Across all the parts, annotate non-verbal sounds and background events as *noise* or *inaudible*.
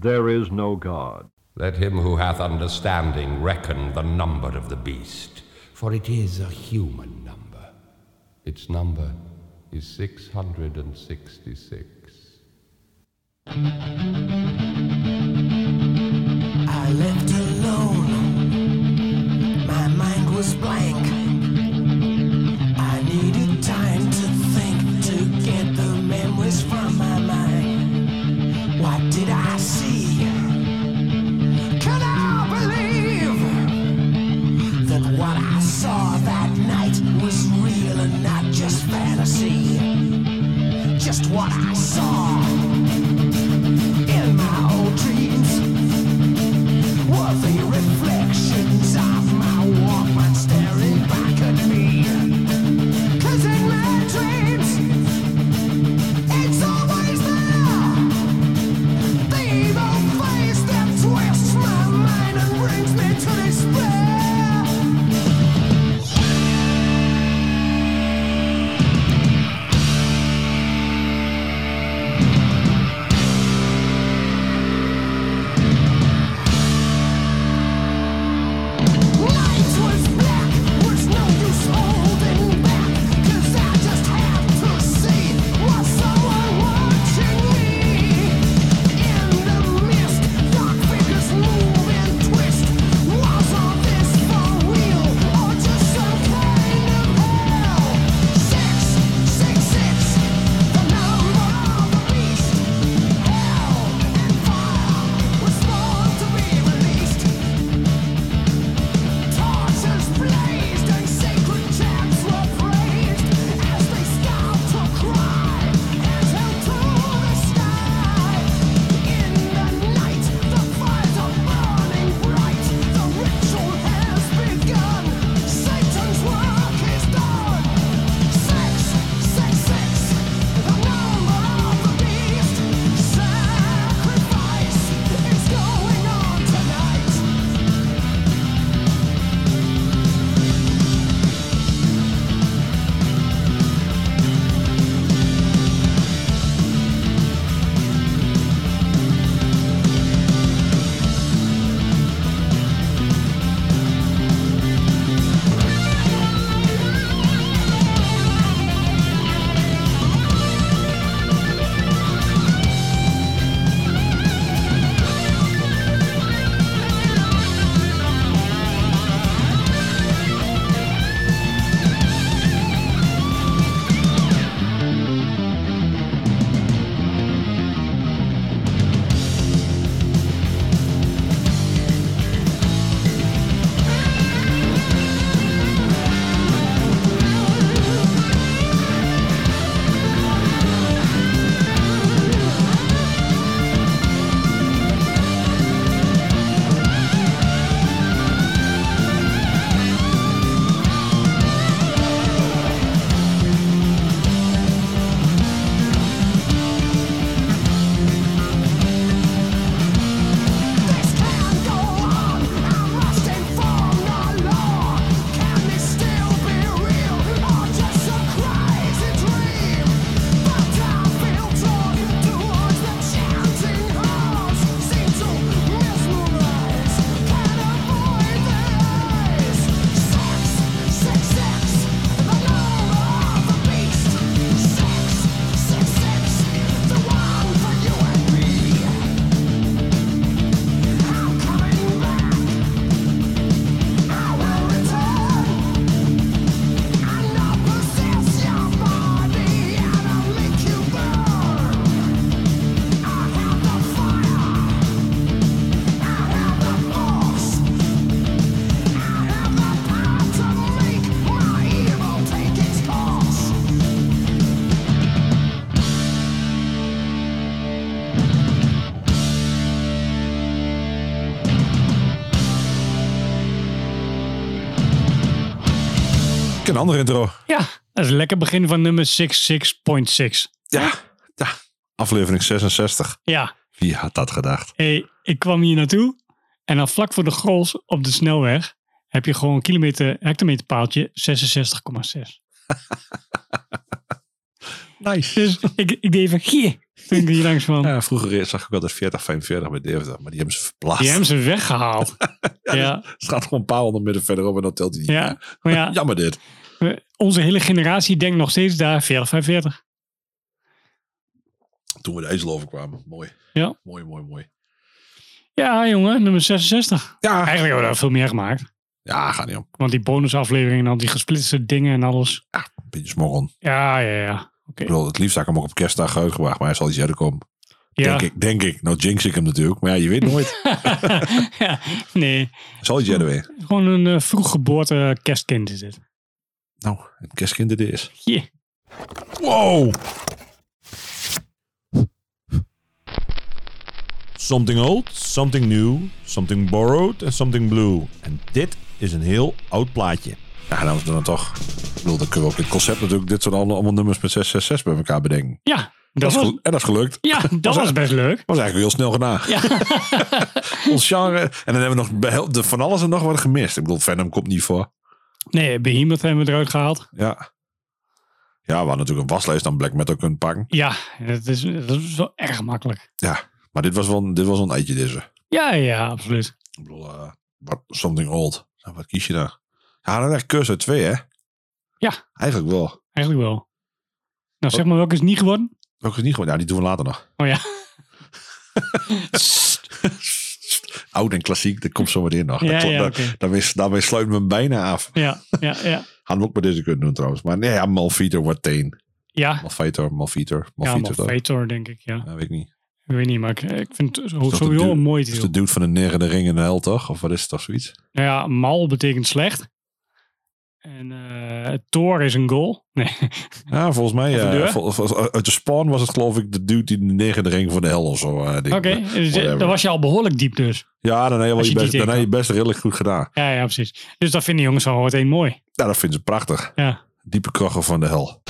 There is no God. Let him who hath understanding reckon the number of the beast, for it is a human number. Its number is 666. I left alone. Andere intro. Ja, dat is een lekker begin van nummer 66.6. Ja, ja. Aflevering 66. Ja, Wie had dat gedacht? hey, ik kwam hier naartoe en dan vlak voor de Grols op de snelweg heb je gewoon een kilometer, hectometerpaaltje 66,6. *laughs* Nice. Dus ik, ik deed even hier, Toen ik hier langs van. Ja, vroeger zag ik altijd 40, 45 bij Deventer, maar die hebben ze verplaatst. Die hebben ze weggehaald. *laughs* ja, Er staat gewoon een paar honderd meter verderop en dan telt hij niet. ja. Maar ja, *laughs* Jammer dit. Onze hele generatie denkt nog steeds daar 40, 45. Toen we de IJssel overkwamen. Mooi. Ja. Mooi, mooi, mooi. Ja, jongen, nummer 66. Ja, Eigenlijk hebben we daar veel meer gemaakt. ja gaat niet om. Want die bonusafleveringen en al die gesplitste dingen en alles. Een beetje. Ja, ja, ja. Oké. Ik bedoel, het liefst had ik hem ook op kerstdag uitgebracht, maar hij zal iets eerder komen. Ja. Denk ik, denk ik. Nou jinx ik hem natuurlijk, maar ja, je weet nooit. *laughs* ja. Nee, zal iets eerder weer. gewoon een uh, vroeg geboorte kerstkind is dit. Nou, een kerstkind dit is. Hier. Wow! Something old, something new, something borrowed en something blue. En dit is een heel oud plaatje. Ja, nou is het dan toch. Ik bedoel, dan kunnen we ook dit concept natuurlijk, dit soort allemaal, allemaal nummers met 666 bij elkaar bedenken. Ja, Dat dat is was, en dat is gelukt. ja, *laughs* dat was best leuk. was eigenlijk heel snel gedaan. Ja. *laughs* Ons genre. En dan hebben we nog de, van alles en nog wat gemist. Ik bedoel, Venom komt niet voor. Nee, Behemoth hebben we eruit gehaald. Ja. Ja, we hadden natuurlijk een waslijst aan black metal kunnen pakken. Ja, dat is, dat is wel erg makkelijk. Ja, maar dit was wel, dit was wel een eitje deze. Ja, ja, absoluut. Ik bedoel, eh, something old. Nou, wat kies je dan? Ja, dan echt uit twee, hè? Ja. Eigenlijk wel. Eigenlijk wel. Nou, zeg maar welke is niet geworden? Welke is niet gewoon? Ja, die doen we later nog. Oh ja. *laughs* Oud en klassiek, dat komt zo meteen nog. Ja, Dat ja, daar- oké. daarmee, daarmee sluiten we hem bijna af. Ja, ja, ja. Hadden we ook bij deze kunnen doen trouwens. Maar nee, ja, Malfeater wordt teen. Ja, Malfeater, Malfeater, ja Malfeater. toch? Malfator denk ik, ja. Ja, weet ik niet. Ik weet niet, maar ik, ik vind het dat sowieso een mooi Dat is de dude van de negende ring in de hel, toch? Of wat is het toch zoiets? Nou ja, mal betekent slecht. En eh Thor is een goal. *laughs* Nee, Ja, volgens mij. Vol- vol- uit de spawn was het geloof ik de dude die de negende ring van de hel of zo. eh, oké. Maar Dus, eh. Dan was je al behoorlijk diep dus. Ja, dan heb je, je, best, dan heb je best redelijk goed gedaan. Ja, ja, precies. Dus dat vinden jongens al meteen mooi. Ja, dat vinden ze prachtig. Ja. Diepe krachten van de hel.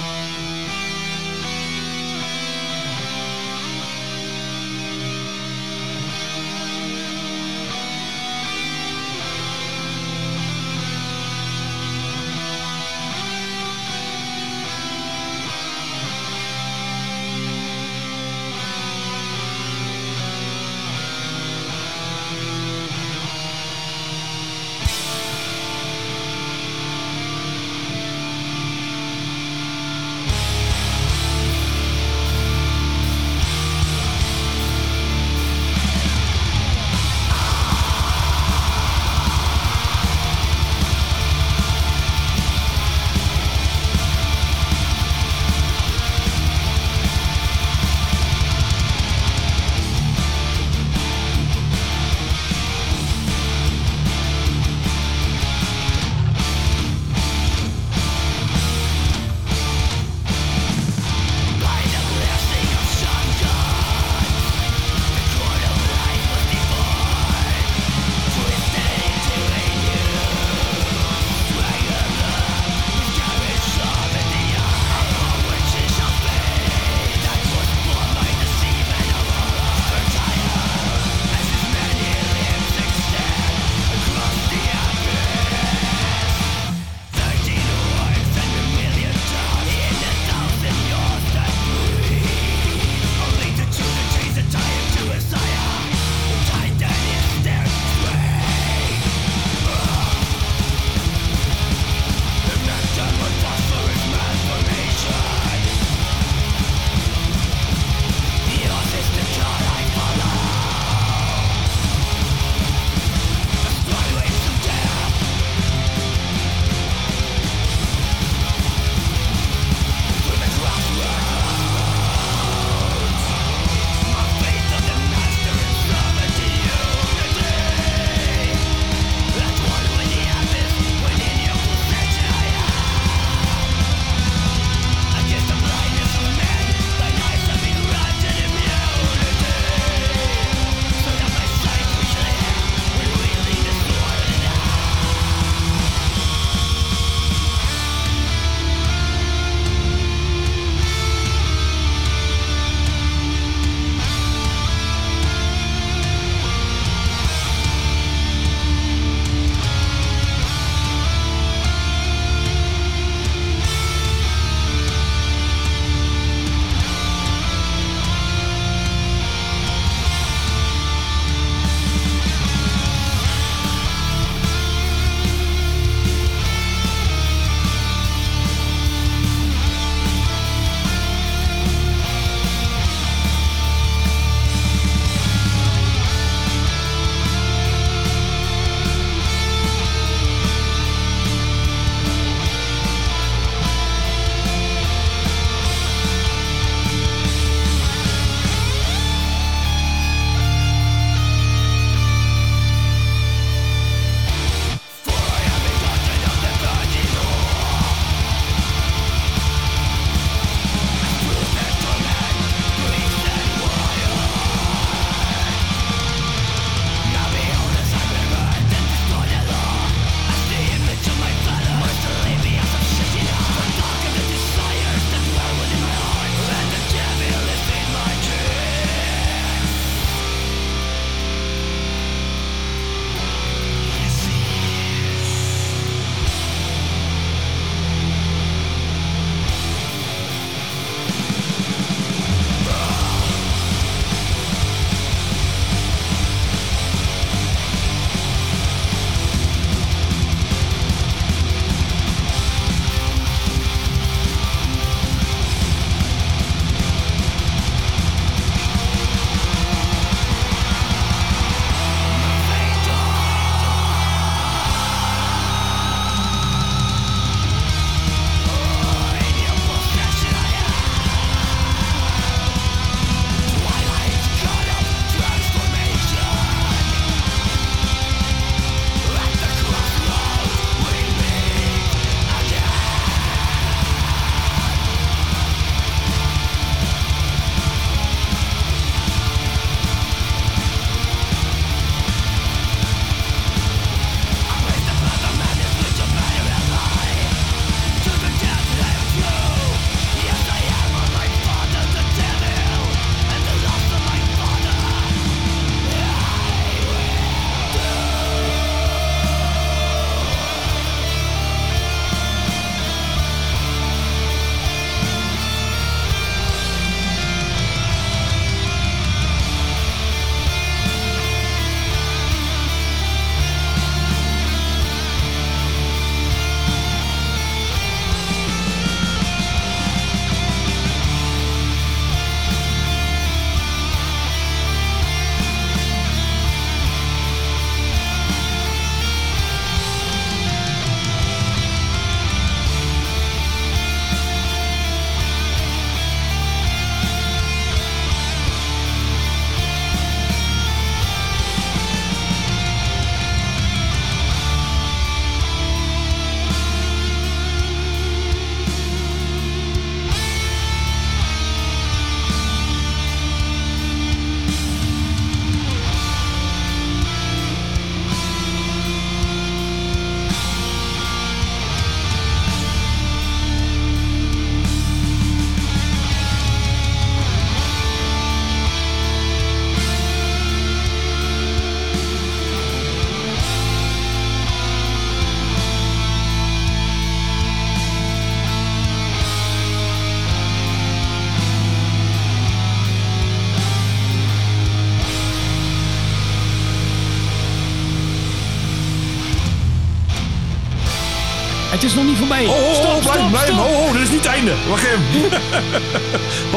Is nog niet voorbij. Oh, oh, stop, blijf, stop, blijf. stop. Oh, oh, dit is niet het einde. Wacht even.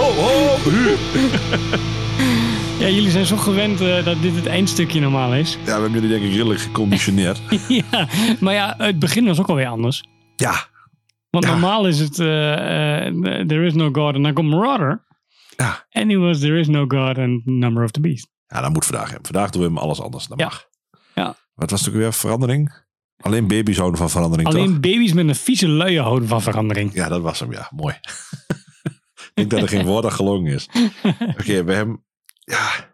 oh, oh. hu. Ja, jullie zijn zo gewend eh, dat dit het eindstukje normaal is. Ja, we hebben jullie denk ik redelijk geconditioneerd. *laughs* ja, maar ja, het begin was ook alweer anders. ja, Want Ja. normaal is het eh, eh, There is no God en dan komt Marauder. ja. En nu was There is no God and Number of the Beast. Ja, dat moet vandaag hebben. Vandaag doen we hem alles anders. Dat Ja. mag. Ja. Wat was ook weer? Verandering? Alleen baby's houden van verandering, Alleen toch? baby's met een vieze luie houden van verandering. Ja, dat was hem, ja. Mooi. *laughs* ik denk dat er geen woord aan gelongen is. *laughs* Oké, we hebben... Ja.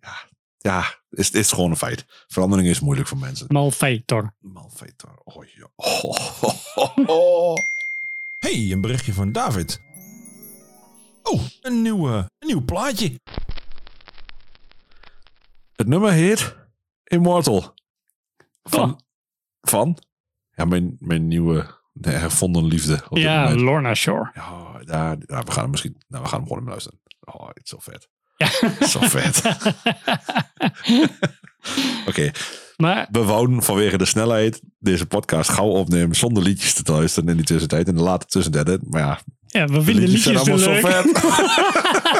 Ja. Ja, is, is gewoon een feit. Verandering is moeilijk voor mensen. Malfeitor. Malfetor. Oh, ja. Oh, oh, *laughs* oh, oh. Hey, een berichtje van David. Oh, een nieuw, eh, een nieuw plaatje. Het nummer heet Immortal. Van? Van? Ja, mijn, mijn nieuwe de hervonden liefde. Ja, moment. Lorna Shore. Ja, daar, ja, we gaan hem misschien... Nou, we gaan hem gewoon even luisteren. Oh, het is zo vet. Ja. Zo vet. *laughs* Oké, maar we wouden vanwege de snelheid deze podcast gauw opnemen zonder liedjes te luisteren in die tussentijd. In de late tussenderde. Maar ja, ja, we de vinden liedjes zijn allemaal zo leuk. vet. *laughs*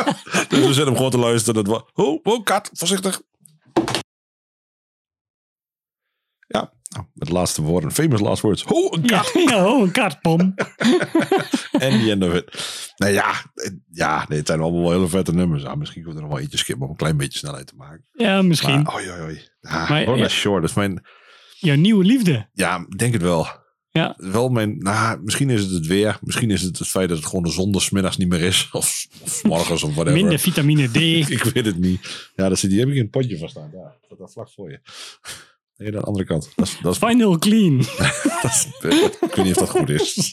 *laughs* dus we zitten hem gewoon te luisteren. Dat wa- oh, oh, kat, voorzichtig. Ja, nou, met de laatste woorden. Famous last words. Oh, een. Ja, *laughs* ja, oh, een kaartpom. *laughs* En the end of it. Nou ja, ja nee, het zijn allemaal wel hele vette nummers. Ja, misschien kunnen we er nog wel eentje skippen om een klein beetje snelheid te maken. Ja, misschien. Maar, oi, oi, oi. Ja, Maar, ja. Shore, dat is mijn... Jouw nieuwe liefde. Ja, ik denk het wel. Ja. Wel mijn... Nou, misschien is het het weer. Misschien is het het feit dat het gewoon de zon des middags niet meer is. *laughs* Of, of morgens of whatever. Minder vitamine D. Ik weet het niet. Ja, dat zit, die heb ik in het potje van staan. Daar, dat daar vlak voor je. Nee, de andere kant. Dat is, dat is, Final clean. *laughs* dat is- ik weet niet of dat goed is. *laughs*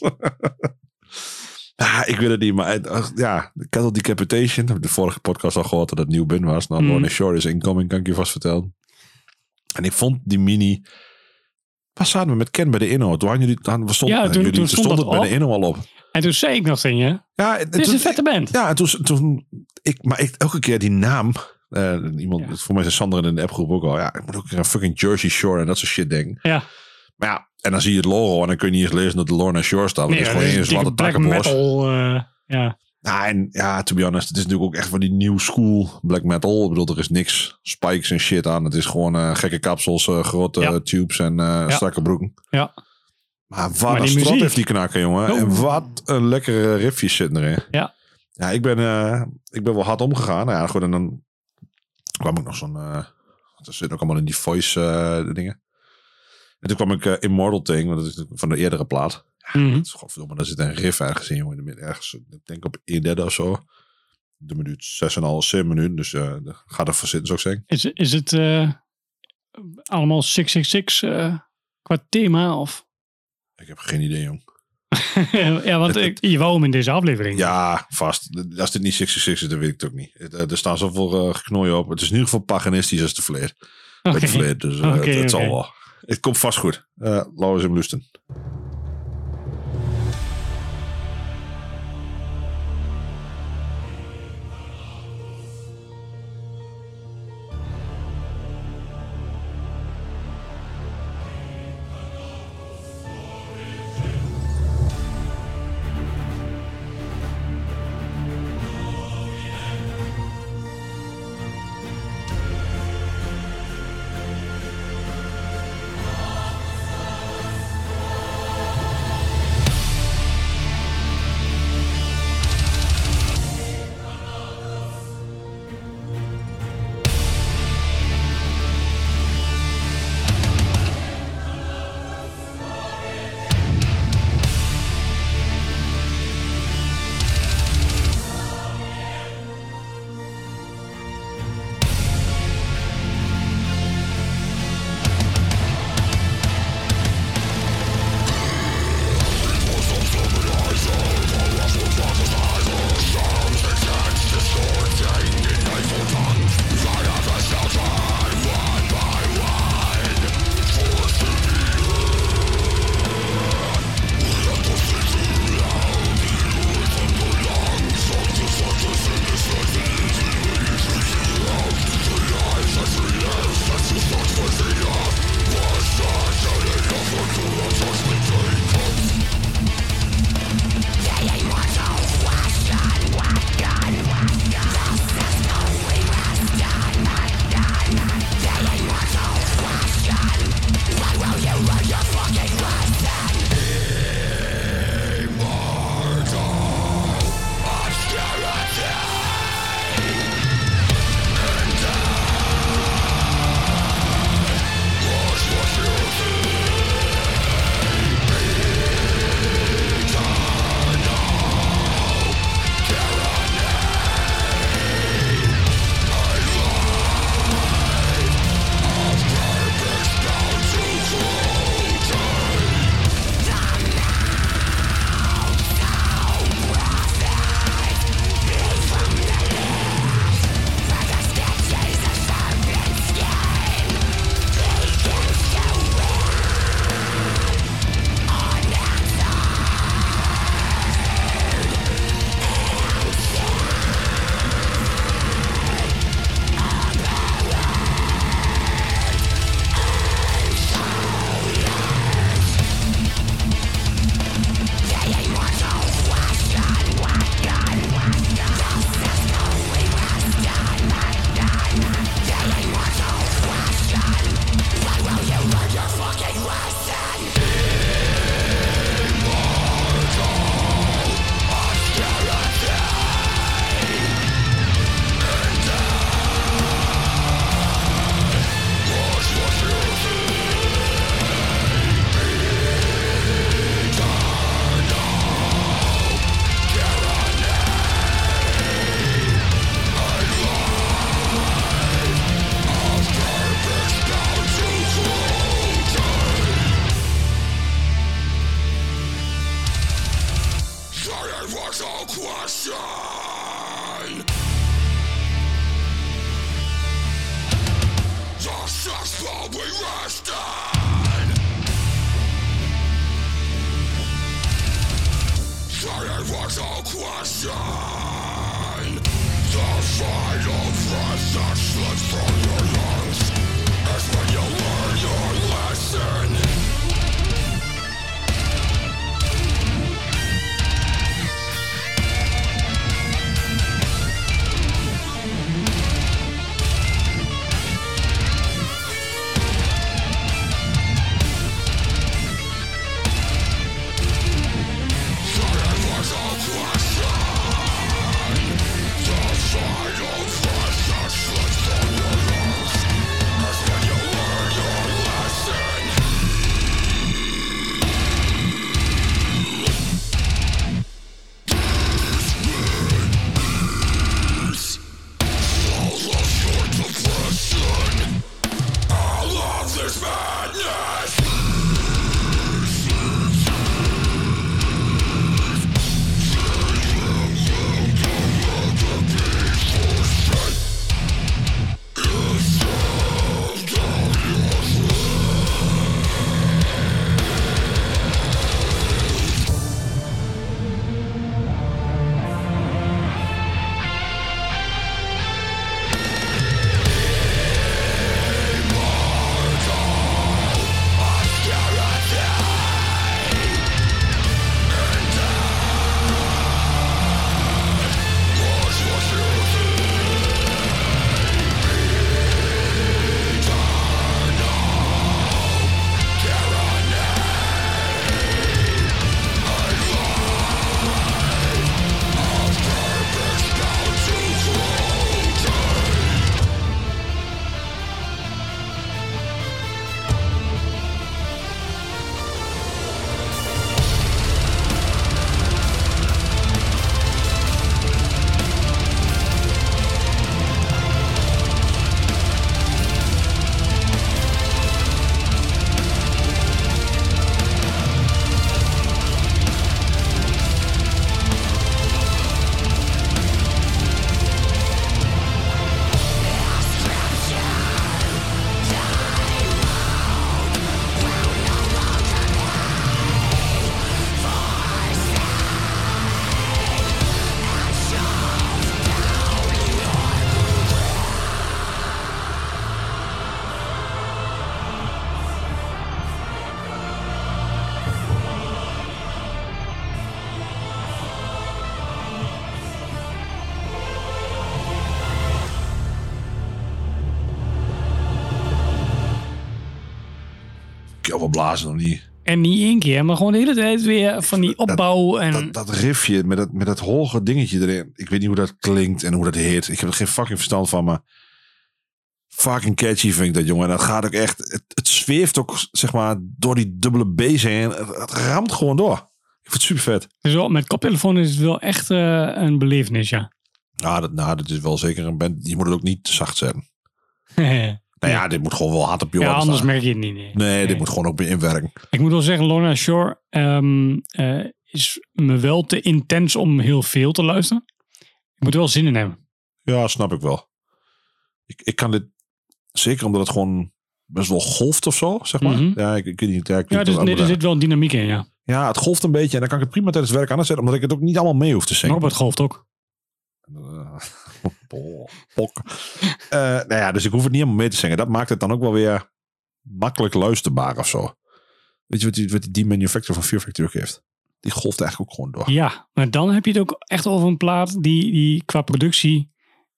Ah, ik weet het niet, maar ja, Cattle Decapitation. Heb ik de vorige podcast al gehoord dat het nieuw bin was. Nou. Lorna Shore is incoming, kan ik je vast vertellen. En ik vond die mini... Waar zaten we met Ken bij de inno? Toen jullie, toen stond, Ja, toen- jullie, toen stond het bij de inno al op. En toen zei ik nog tegen je, Ja, en het is toen- een vette band. Ja, en toen, toen ik, maar ik, elke keer die naam. Eh, iemand, Ja. voor mij is Sander in de appgroep ook al. Ja, ik moet ook aan fucking Jersey Shore en dat soort shit denken. Ja, Maar ja, en dan zie je het logo en dan kun je niet eens lezen dat de Lorna Shore staat. Nee, het is gewoon dikke black takkenbos. metal. eh, ja. Ja, en ja, to be honest, het is natuurlijk ook echt van die new school black metal. Ik bedoel, er is niks spikes en shit aan. Het is gewoon eh, gekke kapsels, grote Ja. tubes en eh, strakke broeken. ja. Maar wat Maar een strot heeft die knakker, jongen. Oh. En wat een lekkere riffjes zitten erin. Ja. Ja, ik ben, ik ben wel hard omgegaan. Nou ja, goed, en dan kwam ik nog zo'n... eh dat zit ook allemaal in die voice eh, dingen. En toen kwam ik eh, Immortal Thing, want dat is van de eerdere plaat. Mhm. Het is godverdomme, daar zit een riff ergens in, jongen. in de midden, Ergens, ik denk op 1 derde of zo. De minuut 6,5, 7 minuten. Dus gaat er voor zitten, zou ik zeggen. Is, is het eh, allemaal 666 eh qua thema? Of? Ik heb geen idee, jong. *laughs* ja, want ik, je wou hem in deze aflevering. Ja, vast. Als dit niet 66 is, dan weet ik het ook niet. Het, eh, Er staan zoveel uh, geknooien op. Het is in ieder geval paganistisch als de vleer. De dus eh, het, het zal wel. Het komt vast goed. Uh, eens hem lusten. Blazen nog niet. En niet één keer, maar gewoon de hele tijd weer van die opbouw. en Dat, dat riffje met dat, met dat hoge dingetje erin. Ik weet niet hoe dat klinkt en hoe dat heet. Ik heb er geen fucking verstand van, maar fucking catchy vind ik dat, jongen. En dat gaat ook echt... Het, het zweeft ook, zeg maar, door die dubbele B's heen. Het, het ramt gewoon door. Ik vind het super vet. dus wel, met koptelefoon is het wel echt eh, een belevenis, ja. Nou dat, nou, dat is wel zeker een band. Je moet het ook niet te zacht zetten. *laughs* Nou ja, dit moet gewoon wel hard op je ja, anders staan. merk je het niet. Nee, Nee, dit moet gewoon op je inwerken. Ik moet wel zeggen, Lorna Shore ehm, eh, is me wel te intens om heel veel te luisteren. Ik moet er wel zin in hebben. Ja, snap ik wel. Ik, ik kan dit... Zeker omdat het gewoon best wel golft of zo, zeg maar. Mhm. Ja, ik, ik weet niet. Ja, ik Ja, dus, nee, er zit wel een dynamiek in, ja. ja, het golft een beetje en dan kan ik het prima tijdens het werk aan zetten, omdat ik het ook niet allemaal mee hoef te zingen. Robert golft ook. Eh, *laughs* pok. Eh, nou ja, dus ik hoef het niet helemaal mee te zingen. Dat maakt het dan ook wel weer makkelijk luisterbaar of zo. Weet je wat die, wat die D-Manufacturer van Fear Factory ook heeft? Die golft eigenlijk ook gewoon door. Ja, maar dan heb je het ook echt over een plaat die, die qua productie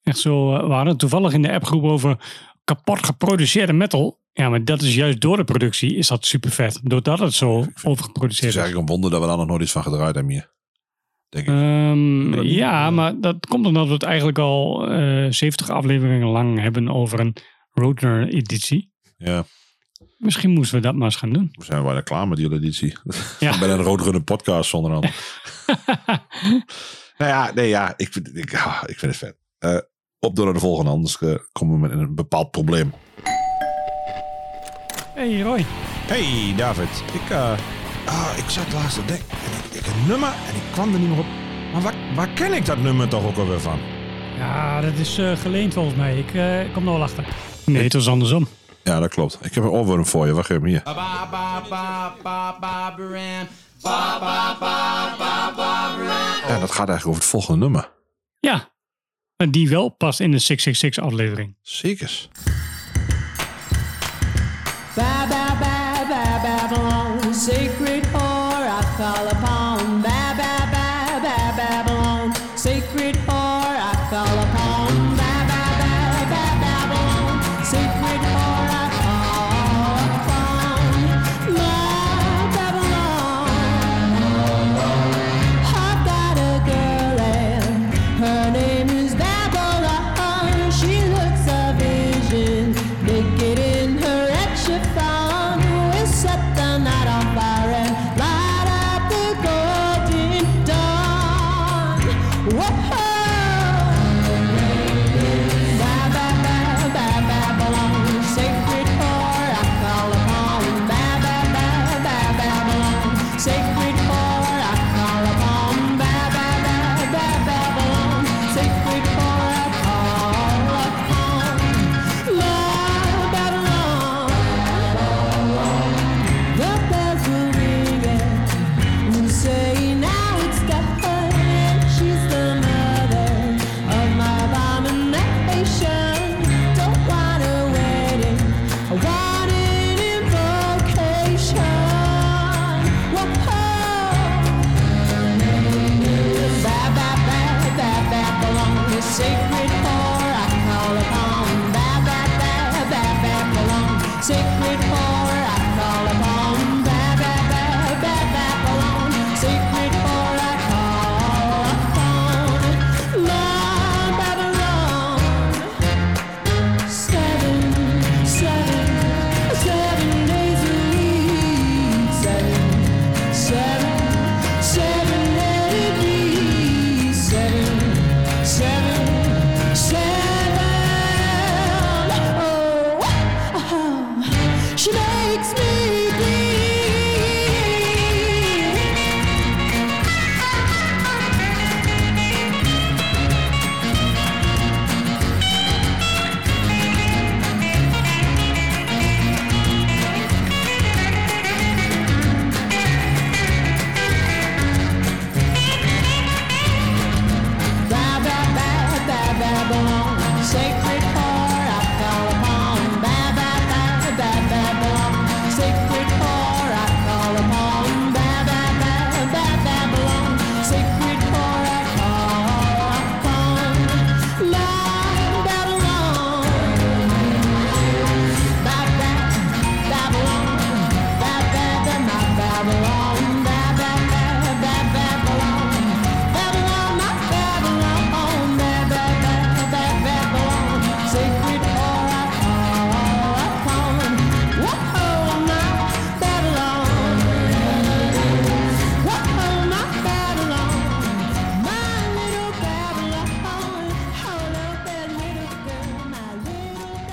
echt zo... eh, we hadden het toevallig in de appgroep over kapot geproduceerde metal. Ja, maar dat is juist door de productie is dat super vet. Doordat het zo Het is overgeproduceerd is. eigenlijk een wonder dat we daar nog nooit iets van gedraaid hebben hier. Denk ik. Ehm, dat ja, maar dat komt omdat we het eigenlijk al eh 70 afleveringen lang hebben over een Roadrunner editie. ja, Misschien moesten we dat maar eens gaan doen. we zijn bijna klaar met die editie. Ja. Bij een Roadrunner podcast zonder andere. *laughs* *laughs* nou ja, nee, ja, ik, vind- ik, ik vind het vet. Eh, op door naar de volgende, anders eh, komen we met een bepaald probleem. Hey Roy. Hey David, ik, eh, ah, ik zat laatst te denken. En Ik, een nummer en ik kwam er niet meer op. Maar waar, waar ken ik dat nummer toch ook alweer van? Ja, dat is eh, geleend volgens mij. Ik eh, kom er wel achter. Nee, het was andersom. Ja, dat klopt. Ik heb een oorworm voor je. Wacht even hier. Ja, dat gaat eigenlijk over het volgende nummer. Ja. En die wel past in de 666 aflevering. Zekers. Ba ba ba ba Babylon, sacred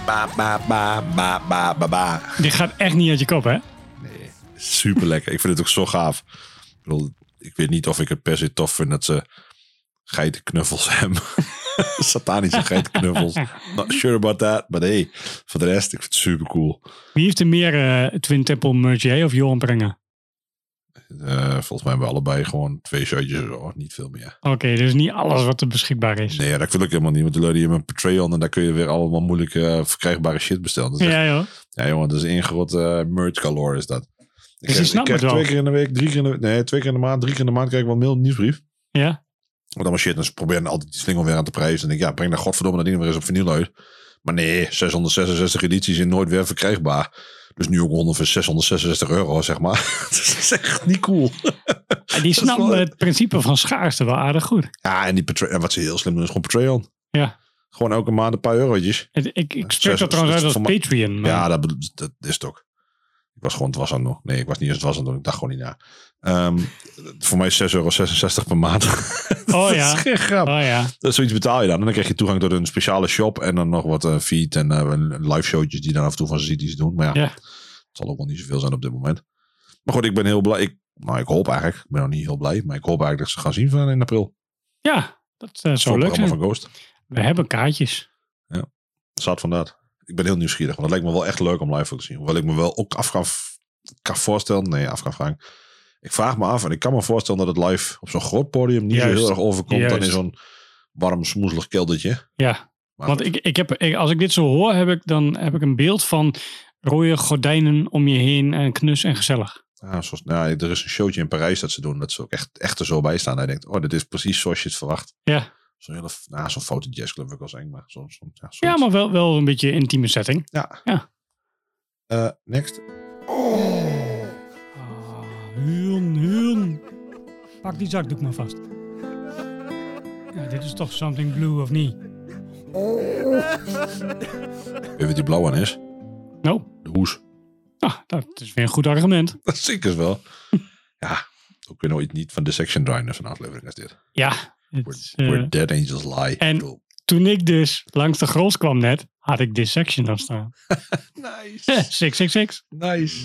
Ba, ba, ba, ba, ba, ba, ba. Dit gaat echt niet uit je kop, hè? Super lekker. Ik vind het ook zo gaaf. Ik, bedoel, ik weet niet of ik het per se tof vind dat ze geitenknuffels *laughs* hebben. Satanische geitenknuffels. Not sure about that. Maar hey, voor de rest, ik vind het super cool. Wie heeft er meer eh, Twin Temple merch, jij of Johan Prenger? Eh, volgens mij hebben we allebei gewoon twee shirtjes. Oh, niet veel meer. Oké, dus niet alles wat er beschikbaar is. Nee, dat wil ik helemaal niet. Want dan luid je mijn Patreon en daar kun je weer allemaal moeilijke eh, verkrijgbare shit bestellen. Dat is echt- Ja, joh. Ja, jongen, dat is één eh, merch galore is dat. Ik Dus krijg, ik krijg twee keer in de week, drie keer in de Nee, twee keer in de maand, drie keer in de maand krijg ik wel een mail, nieuwsbrief. Ja. Want allemaal shit. En ze proberen altijd die slingel weer aan te prijzen. En ik, ja, breng daar godverdomme dat ding weer eens op vinyl uit. Maar nee, 666 edities zijn nooit weer verkrijgbaar. Dus nu ook 100 voor 666 euro, zeg maar. *laughs* dat is echt niet cool. En die *laughs* snapt wel- het principe van schaarste wel aardig goed. Ja, en die en wat ze heel slim doen is gewoon Patreon. Ja. Gewoon elke maand een paar eurotjes. Ik, ik spreek dat trouwens uit als Patreon. Maar Ja, dat, dat is het ook. Ik was gewoon het was aan doen. Nee, ik was niet eens het was aan doen. Ik dacht gewoon niet na. Ehm, voor mij is 6,66 euro per maand. *laughs* Oh dat ja. is geen grap. Oh ja. Dat zoiets betaal je dan. En dan krijg je toegang tot een speciale shop. En dan nog wat eh, feed en eh, live showtjes die dan af en toe van ze ziet iets doen. Maar ja, Ja. het zal ook wel niet zoveel zijn op dit moment. Maar goed, ik ben heel blij. Ik, nou, ik hoop eigenlijk. Ik ben nog niet heel blij. Maar ik hoop eigenlijk dat ze gaan zien van in april. Ja, dat eh, zou leuk zijn. van Ghost. We hebben kaartjes. Zat van dat. Ik ben heel nieuwsgierig. Want het lijkt me wel echt leuk om live te zien. Hoewel ik me wel ook af kan, kan voorstellen. Nee, af kan vragen. Ik vraag me af en ik kan me voorstellen dat het live op zo'n groot podium niet Juist. zo heel erg overkomt dan in zo'n warm, smoezelig keldertje. Ja, Maar want ik, ik heb, ik- als ik dit zo hoor, heb ik, dan heb ik een beeld van rode gordijnen om je heen en knus en gezellig. Ja, zoals, nou, er is een showtje in Parijs dat ze doen. Dat ze ook echt, echt er zo bij staan. Je denkt, oh, dit is precies zoals je het verwacht. Ja, Zo'n hele, nou, zo'n foto jazzclub vind ik wel eng, maar zo'n, zo'n, ja, ja maar wel, wel een beetje intieme setting. Ja. Ja. Eh, next. Huun, huun. Pak die zakdoek maar vast. Ja, dit is toch something blue of niet? *laughs* Weet je wat die blauw aan is? Nou, De hoes. ah, dat is weer een goed argument. *laughs* Dat zeker wel. ja, ook kunnen we ooit niet van de section draaien in zo'n aflevering als dit. Ja, het Where, where dead angels lie. en- toen ik dus langs de gros kwam net, had ik Dissection dan staan. *laughs* Nice. *laughs* 666. nice.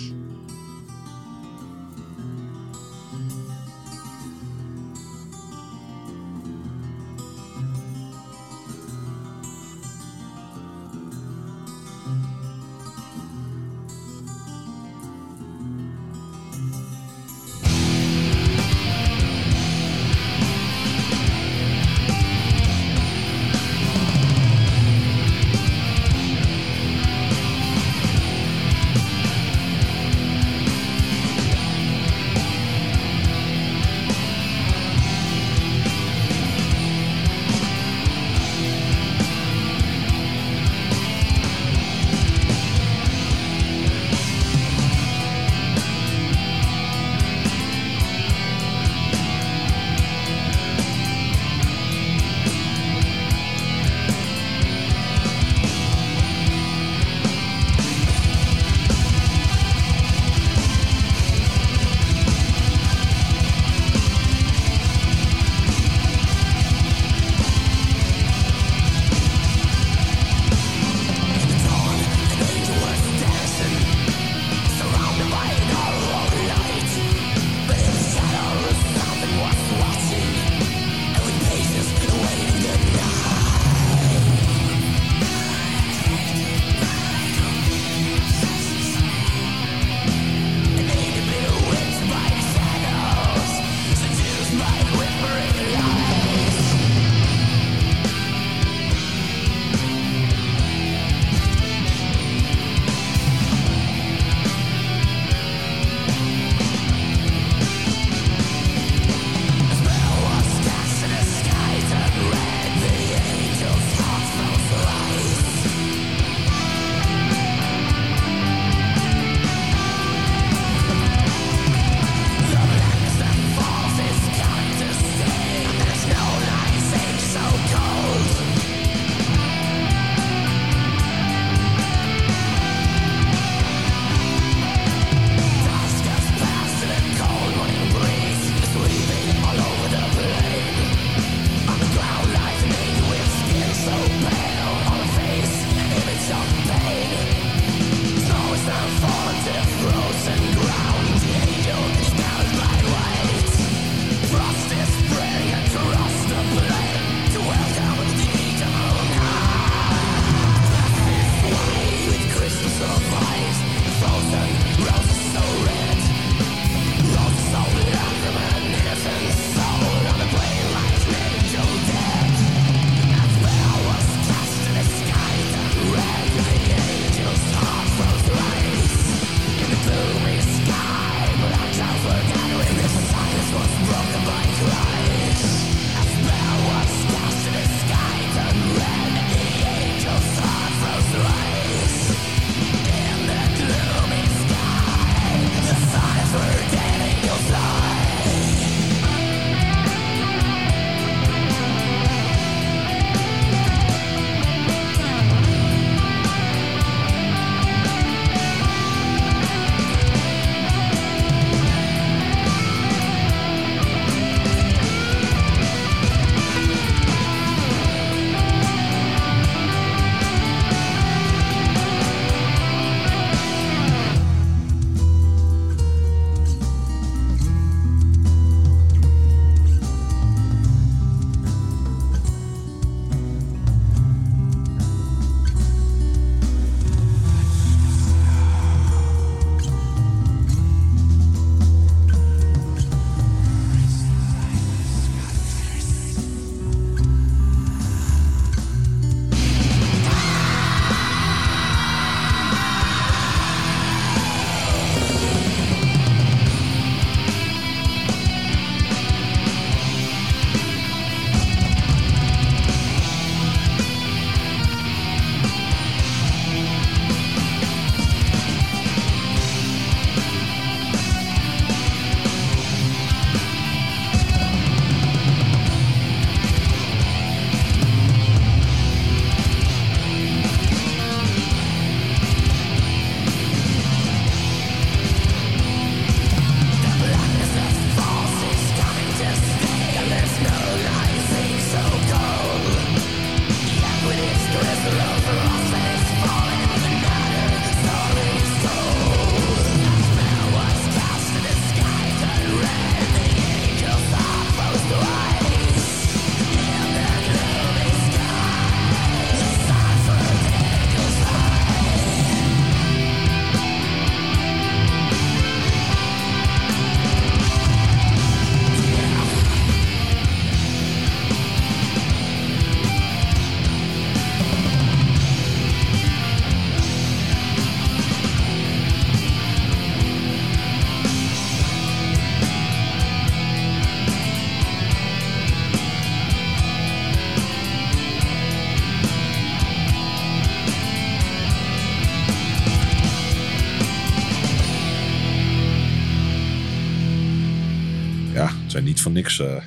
Niet van niks eh,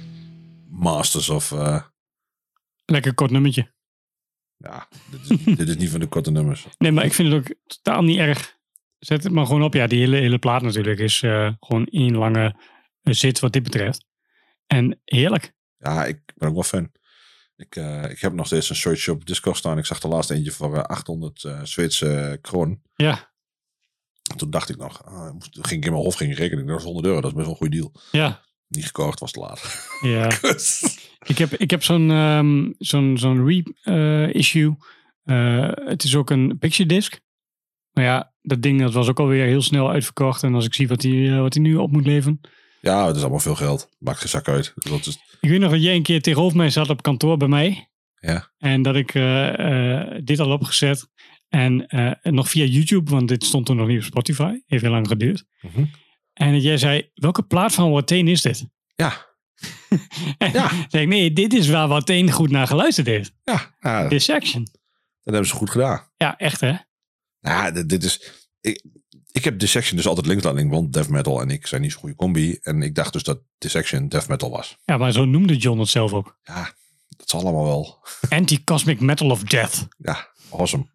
masters of... eh, Lekker kort nummertje. ja, dit is, *laughs* dit is niet van de korte nummers. Nee, maar ik vind het ook totaal niet erg. Zet het maar gewoon op. Ja, die hele, hele plaat natuurlijk is eh, gewoon één lange zit wat dit betreft. En heerlijk. Ja, ik ben ook wel fan. Ik, ik heb nog steeds een shirtje op Discord staan. Ik zag de laatste eentje voor eh, 800 eh, Zweedse kroon. Ja, Toen dacht ik nog, ah, ging ik in mijn hoofd ging ik rekenen. Dat was 100 euro, dat is best wel een goede deal. ja, Niet gekocht, was te laat. ja. *laughs* Ik heb, ik heb zo'n ehm, zo'n zo'n reissue. Eh het is ook een picture disc. Maar ja, dat ding dat was ook alweer heel snel uitverkocht. En als ik zie wat hij wat hij nu op moet leveren. ja, het is allemaal veel geld. Maakt geen zak uit. Dat is, Ik weet nog dat jij een keer tegenover mij zat op kantoor bij mij. ja. En dat ik eh, eh, dit al opgezet. En eh, nog via YouTube, want dit stond toen nog niet op Spotify. Heeft heel lang geduurd. Mhm. En dat jij zei, welke plaat van Wateen is dit? Ja, *laughs* En Ja. zei ik, nee, dit is waar Wateen goed naar geluisterd heeft. ja, dat Dissection. hebben ze goed gedaan. Ja, echt hè? Ja, dit, is... Ik, ik heb Dissection dus altijd links liggen, want death metal en ik zijn niet zo'n goede combi. En ik dacht dus dat Dissection death metal was. Ja, maar zo noemde John het zelf ook. Ja, dat is allemaal wel... *laughs* Anti-Cosmic Metal of Death. Ja, awesome.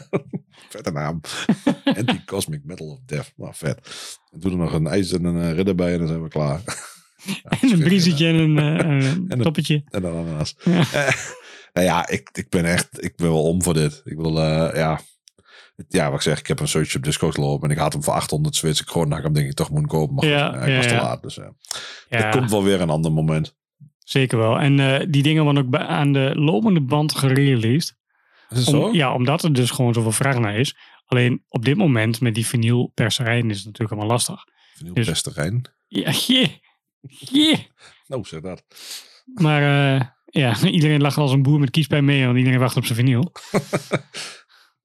*laughs* Vette naam. *laughs* Anti-Cosmic Metal of Death. Nou, vet. Doe er nog een ijs en een eh, ridder bij en dan zijn we klaar. *laughs* En een briezetje en een, eh, een En een- toppetje. En dan ananas. Ja. Eh, nou ja, ik, ik ben echt, ik ben wel om voor dit. Ik wil, ja. Ja, wat ik zeg, ik heb een search op Discord gelopen en ik had hem voor 800 Zweedse kroon. Nou, ik hem denk ik toch moeten kopen. Maar Ja, goed, ik was te ja. laat. Dus Ja, er komt wel weer een ander moment. zeker wel. En die dingen worden ook aan de lopende band gereleased. Is het Om- zo? ja, omdat er dus gewoon zoveel vraag naar is. Alleen op dit moment met die vinylperserijen is het natuurlijk allemaal lastig. Dus- beste terrein. Ja, jee, jee. Nou, zeg dat. Maar eh, ja, *laughs* iedereen lacht als een boer met kiespijn mee, want iedereen wacht op zijn vinyl. *laughs*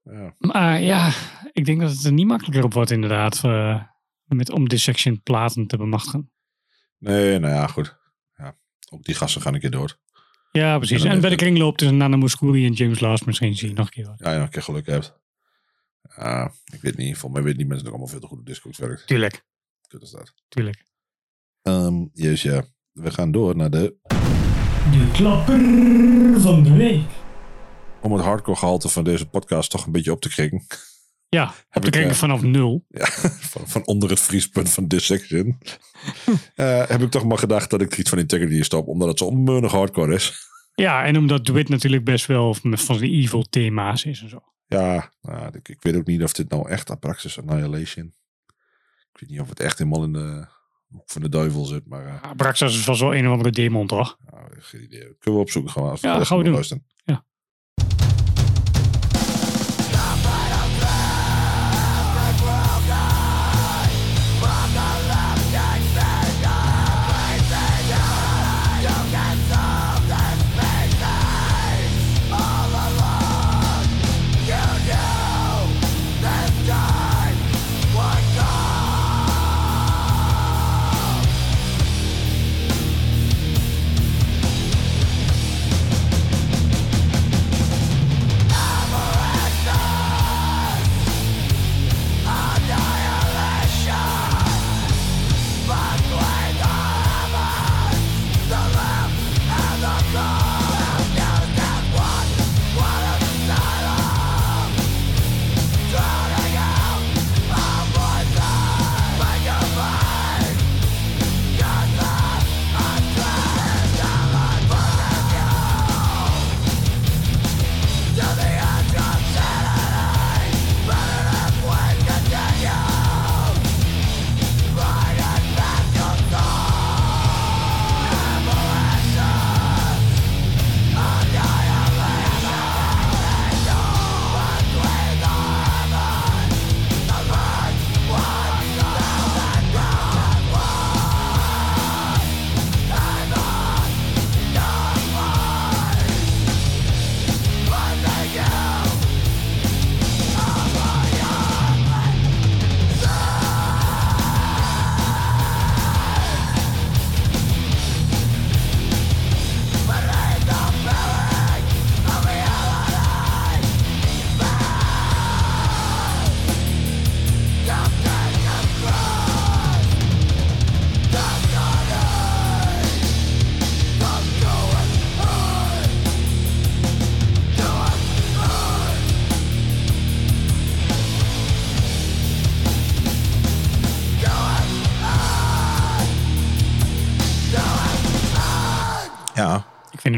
Ja. Maar ja, ik denk dat het er niet makkelijker op wordt inderdaad. eh, met, om dissection platen te bemachtigen. Nee, nou ja, goed. Ja, ook die gasten gaan een keer dood. Ja, precies. En bij de kringloop tussen Nana Mouskouri en James Last misschien zie je nog een keer wat. Ja, ja, een keer geluk hebt. Ja, ik weet niet. Volgens mij weet die mensen nog allemaal veel te goed op Discord werkt. Tuurlijk, Kut is dat. tuurlijk. Ehm yes, ja. We gaan door naar de... De klapper van de week. Om het hardcore gehalte van deze podcast toch een beetje op te krikken. Ja, Heb ik, eh, vanaf nul. *laughs* Ja, van, van onder het vriespunt van Dissection. *laughs* Eh, heb ik toch maar gedacht dat ik iets van Integrity stop. Omdat het zo onmeunig hardcore is. Ja, en omdat Dwight natuurlijk best wel van de evil thema's is en zo. Ja, nou, ik, ik weet ook niet of dit nou echt Apraxis Annihilation. Ik weet niet of het echt helemaal in de hoek van de duivel zit. Maar eh, Ja, Braxas was wel een of andere demon, toch? nou, geen idee. Kunnen we opzoeken gewoon. Als Ja, gaan we doen. luisteren. Ja.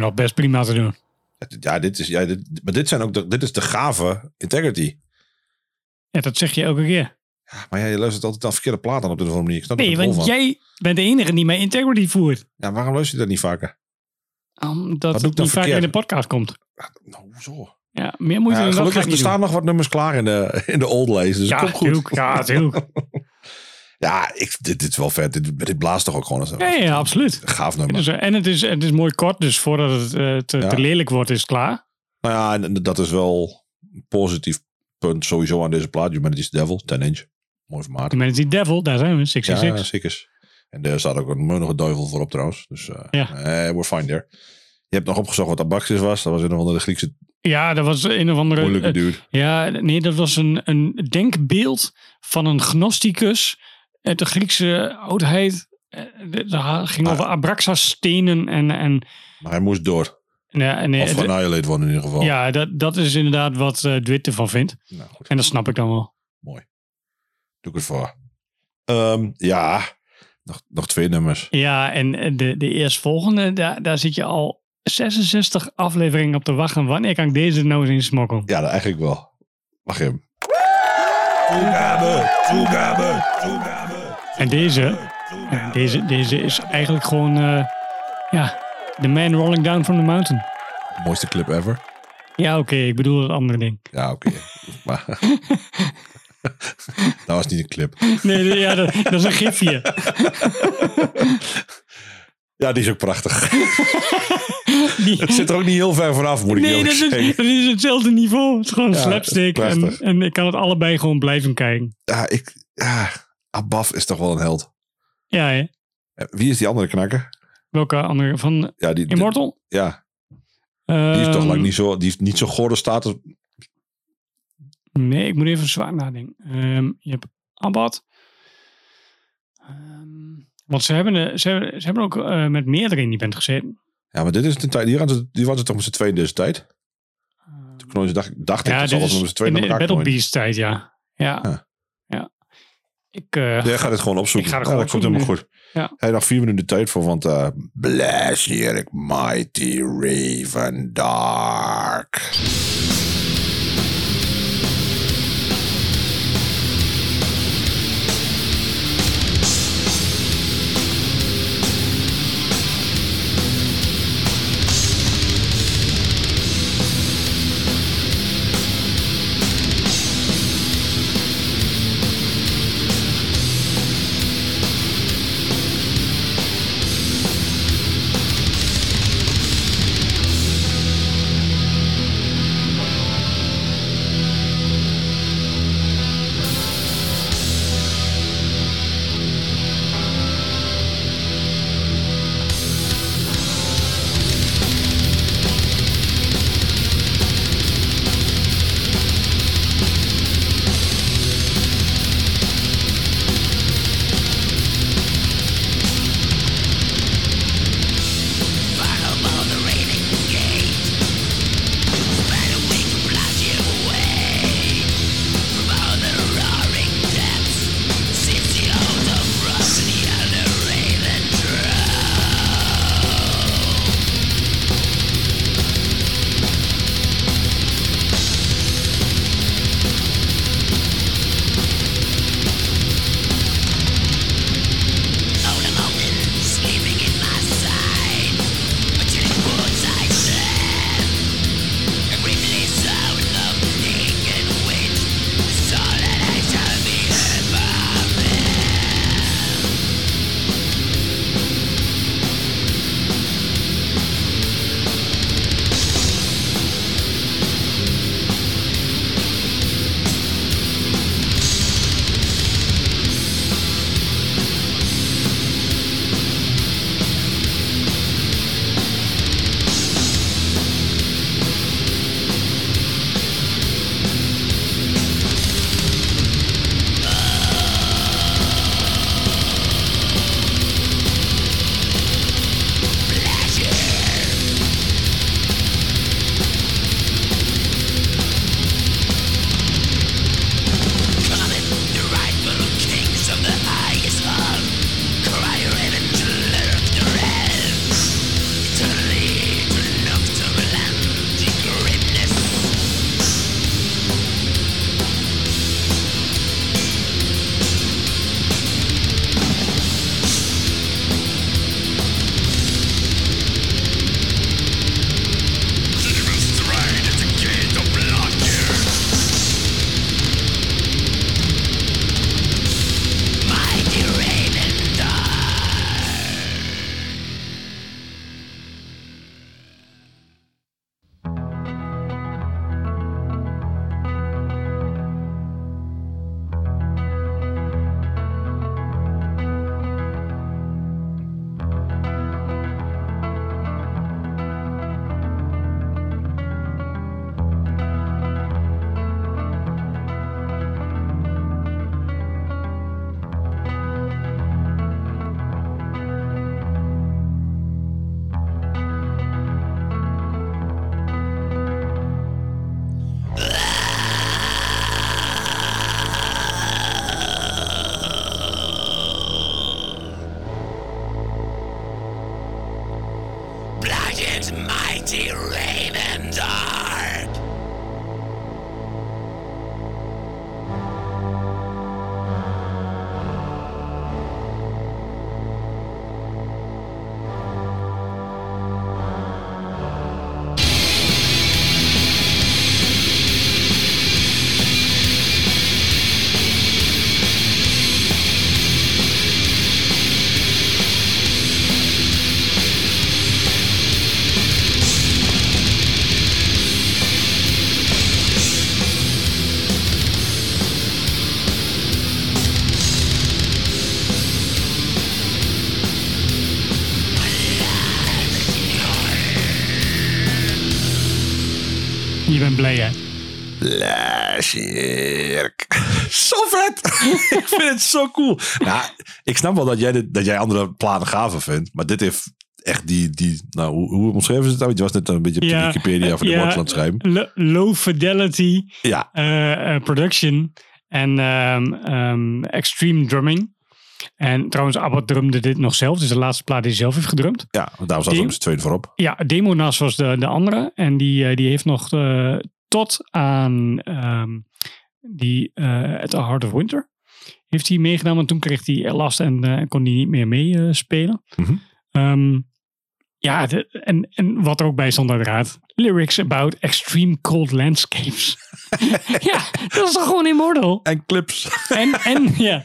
Nog best prima te doen. ja, dit is, ja dit, maar dit, zijn ook de, dit is de gave integrity. Ja, dat zeg je elke keer. Maar ja, je luistert altijd aan verkeerde plaat aan op de manier. Ik snap Nee, want van. jij bent de enige die mij integrity voert. Ja, waarom luister je dat niet vaker? Omdat het niet vaker in de podcast komt. Nou, hoezo? Ja, meer moeite Ja, gelukkig, er staan doen. nog wat nummers klaar in de, *laughs* in de old lays. Dus Ja, komt goed. tuurlijk. Ja, natuurlijk. *laughs* Ja, ik, dit, dit is wel vet. Dit, dit blaast toch ook gewoon als een Ja, ja, absoluut. gaaf nummer. Dus, eh, en het is, het is mooi kort, dus voordat het eh, te, Ja. te lelijk wordt, is het klaar. Nou ja, en dat is wel een positief punt sowieso aan deze plaat. Humanity's Devil, 10 inch. Mooi formaat. De Humanity Devil, daar zijn we, Ja, 66. zeker. En daar staat ook een meunige duivel voor op trouwens. Dus eh Ja. eh, we're fine there. Je hebt nog opgezocht wat Abaxis was. Dat was een of andere Griekse Ja, dat was een of andere... moeilijke dude. ja, nee, dat was een, een denkbeeld van een gnosticus uit de Griekse oudheid. Eh, Dat ging over Abraxas-stenen en... en Maar hij moest door. ja, nee, Of het- annihilate worden in ieder geval. ja, dat, dat is inderdaad wat uh, Dwit ervan vindt. Nou goed, En dat snap ik dan wel. mooi. Doe ik het voor. Ehm, ja, nog, nog twee nummers. Ja, en de, de eerstvolgende, daar, daar zit je al 66 afleveringen op te wachten. Wanneer kan ik deze nou eens in smokkelen? Ja, dat eigenlijk wel. Mag hem. Toegabe, toegabe, toegabe. En deze, ja, deze, deze is eigenlijk gewoon, eh, ja, The Man Rolling Down from the Mountain. Mooiste clip ever. Ja, oké, ik bedoel het andere ding. Ja, oké. *laughs* maar... *laughs* dat was niet een clip. Nee, nee, ja, dat, dat is een gifje. *laughs* Ja, die is ook prachtig. Die- *laughs* Het zit er ook niet heel ver vanaf, moet ik nee, is, zeggen. dat is hetzelfde niveau. Het is gewoon Ja, slapstick. En, en ik kan het allebei gewoon blijven kijken. Ja, ik... Ja, Abaf is toch wel een held. Ja, hè? Wie is die andere knakker? Welke andere? Van Ja, die, Immortal? ja, die is toch Ehm, lang niet zo... Die heeft niet zo goede status. Nee, ik moet even zwaar nadenken. Ehm, je hebt Abad. Ehm, want ze hebben, ze hebben, ze hebben ook eh, met meerdere in die band gezeten. Ja, maar dit is de tijd... Die, waren ze- die was het toch met z'n tweeën deze tijd? Toen knooien ze, dacht, dacht ik, ja, dat zal dit wel is met z'n tweeën in naar de elkaar Battle. Beast tijd, ja. Ja. Ja. ja. Ik, eh, Jij gaat het gewoon opzoeken. Ik ga het ja, dat komt helemaal goed. Ja. Hij nog vier minuten tijd voor, want... eh Bless Mighty Raven Dark. *laughs* Zo vet! *laughs* ik vind het zo cool. Nou, ik snap wel dat jij, dit, dat jij andere platen gaver vindt. Maar dit heeft echt die... die nou, hoe, hoe omschreven ze het nou? Je was net een beetje op de Wikipedia voor de ja, aan schrijven. lo- Low fidelity Ja, eh, eh, production en ehm, ehm, extreme drumming. En trouwens, Abbott drumde dit nog zelf. Dus de laatste plaat die hij zelf heeft gedrumd. ja staat Die- ze op z'n tweede voorop. Ja, Demonas was de, de andere. En die, eh, die heeft nog eh, tot aan ehm, die eh At the Heart of Winter heeft hij meegedaan. Want toen kreeg hij last en eh, kon hij niet meer meespelen. Mhm. Ehm, ja, de- en, en wat er ook bij stond uiteraard. Lyrics about extreme cold landscapes. *laughs* ja, dat is toch gewoon immortal? En clips. En, en, *laughs* ja.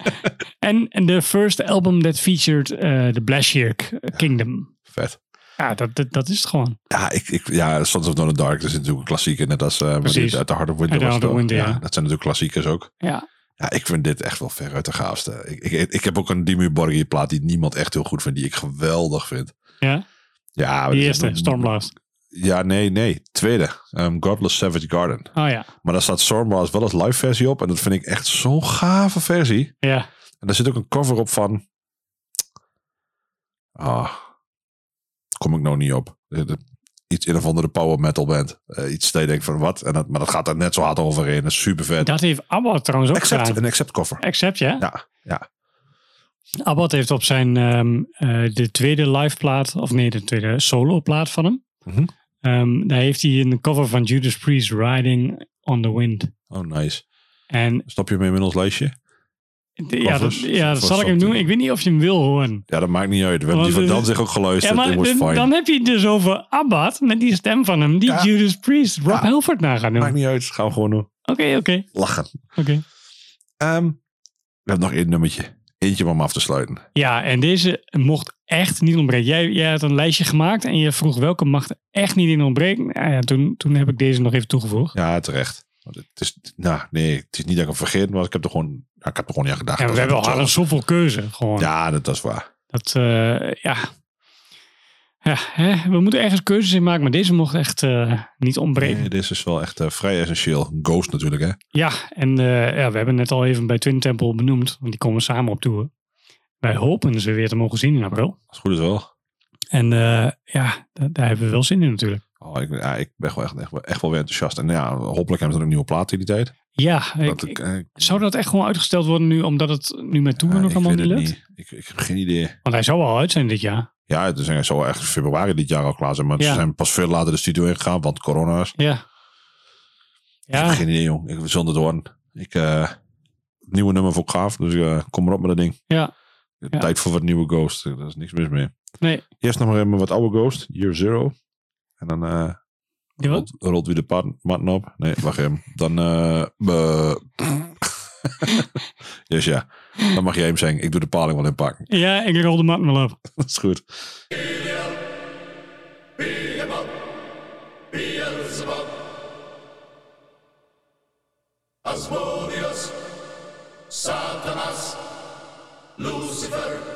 en, en de first album that featured eh the Blashirk Kingdom. Vet. Ja, dat, dat, dat is het gewoon. Ja, ik, ik, ja, Sons of of Dark dat is natuurlijk een klassieker. Net als uh, Precies. uit de Heart of Winter. The. Winter, ja. Dat zijn natuurlijk klassiekers ook. Ja, Ja, ik vind dit echt wel veruit de gaafste. Ik, ik, ik heb ook een Dimmu Borgir plaat die niemand echt heel goed vindt. Die ik geweldig vind. ja. Ja, die eerste, een- Stormblast. Ja, nee, nee. Tweede. Um, Godless Savage Garden. Oh ja, Maar daar staat Stormblast wel als live versie op. En dat vind ik echt zo'n gave versie. ja. En daar zit ook een cover op van... Ah, kom ik nou niet op. De- de- Iets in of andere power metal band. Eh, iets dat je denkt van wat. En dat, maar dat gaat er net zo hard overheen. Dat is super vet. Dat heeft Abbott trouwens ook Accept, gedaan. een accept cover. Accept, ja? Ja, ja. Abbott heeft op zijn ehm, eh, de tweede live plaat, of nee, de tweede solo plaat van hem. Mhm. Ehm, daar heeft hij een cover van Judas Priest Riding on the Wind. Oh, nice. En Stop je hem in ons lijstje? D- ja, dat, ja, dat zal ik hem doen. Ik weet niet of je hem wil horen. Ja, dat maakt niet uit. We hebben die van Dan zich ook geluisterd. Ja, maar dan heb je het dus over Abbott met die stem van hem, die Ja. Judas Priest, Rob Ja. Halford na doen. Maakt Oké, niet uit. Gaan we gewoon doen. oké, oké. Lachen. Ehm, we hebben nog één nummertje. Eentje om af te sluiten. Ja, en deze mocht echt niet ontbreken. Jij, jij had een lijstje gemaakt en je vroeg welke mag er echt niet in ontbreken. Nou ja, toen, toen heb ik deze nog even toegevoegd. Ja, terecht. Want Het is, nou, nee, het is niet dat ik hem vergeet, maar ik heb er gewoon, nou, ik heb er gewoon niet aan gedacht. We is hebben al zoveel keuze. Gewoon. Ja, dat, dat is waar. Dat, eh, ja. Ja, hè, we moeten ergens keuzes in maken, maar deze mocht echt eh, niet ontbreken. Nee, dit is wel echt eh, vrij essentieel. Ghost natuurlijk, hè? Ja, en ja, we hebben net al even bij Twin Temple benoemd, want die komen samen op tour. Wij hopen ze weer te mogen zien in april. Als het goed is wel. En ja, da- daar hebben we wel zin in natuurlijk. Oh, ik, ja, ik ben gewoon echt, echt, wel- echt wel weer enthousiast. En ja, hopelijk hebben ze ook een nieuwe plaat in die tijd. Ja, ik, Dat ik, eh, ik- zou dat echt gewoon uitgesteld worden nu, omdat het nu met toeren ja, nog allemaal niet het lukt? Ik, ik heb geen idee. Want hij zou wel uit zijn dit jaar. Ja, het is hij zou echt februari dit jaar al klaar zijn. Maar Ja. ze zijn pas veel later de studio ingegaan, want corona is. Ja. Ik heb Ja, geen idee, jong. Ik zonder door. Ik, eh, nieuwe nummer voor gaaf, dus eh, kom maar op met dat ding. ja. Ja. Tijd voor wat nieuwe Ghost. Daar is niks mis mee. Nee. Eerst nog maar even wat oude Ghost, Year Zero. En dan eh rolt, rolt weer de matten op. Nee, wacht even. Dan, eh *laughs* yes, ja. Dan mag jij hem zeggen. Ik doe de paling wel inpakken. *laughs* Ja, ik rol de mat wel op. Dat is goed. Asmodeus, Satanas, Lucifer.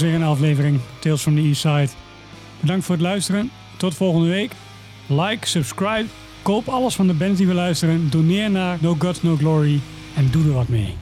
Was een aflevering Tales from the East Side. Bedankt voor het luisteren. Tot volgende week. Like, subscribe, koop alles van de bands die we luisteren. Doneer naar No Gods No Glory en doe er wat mee.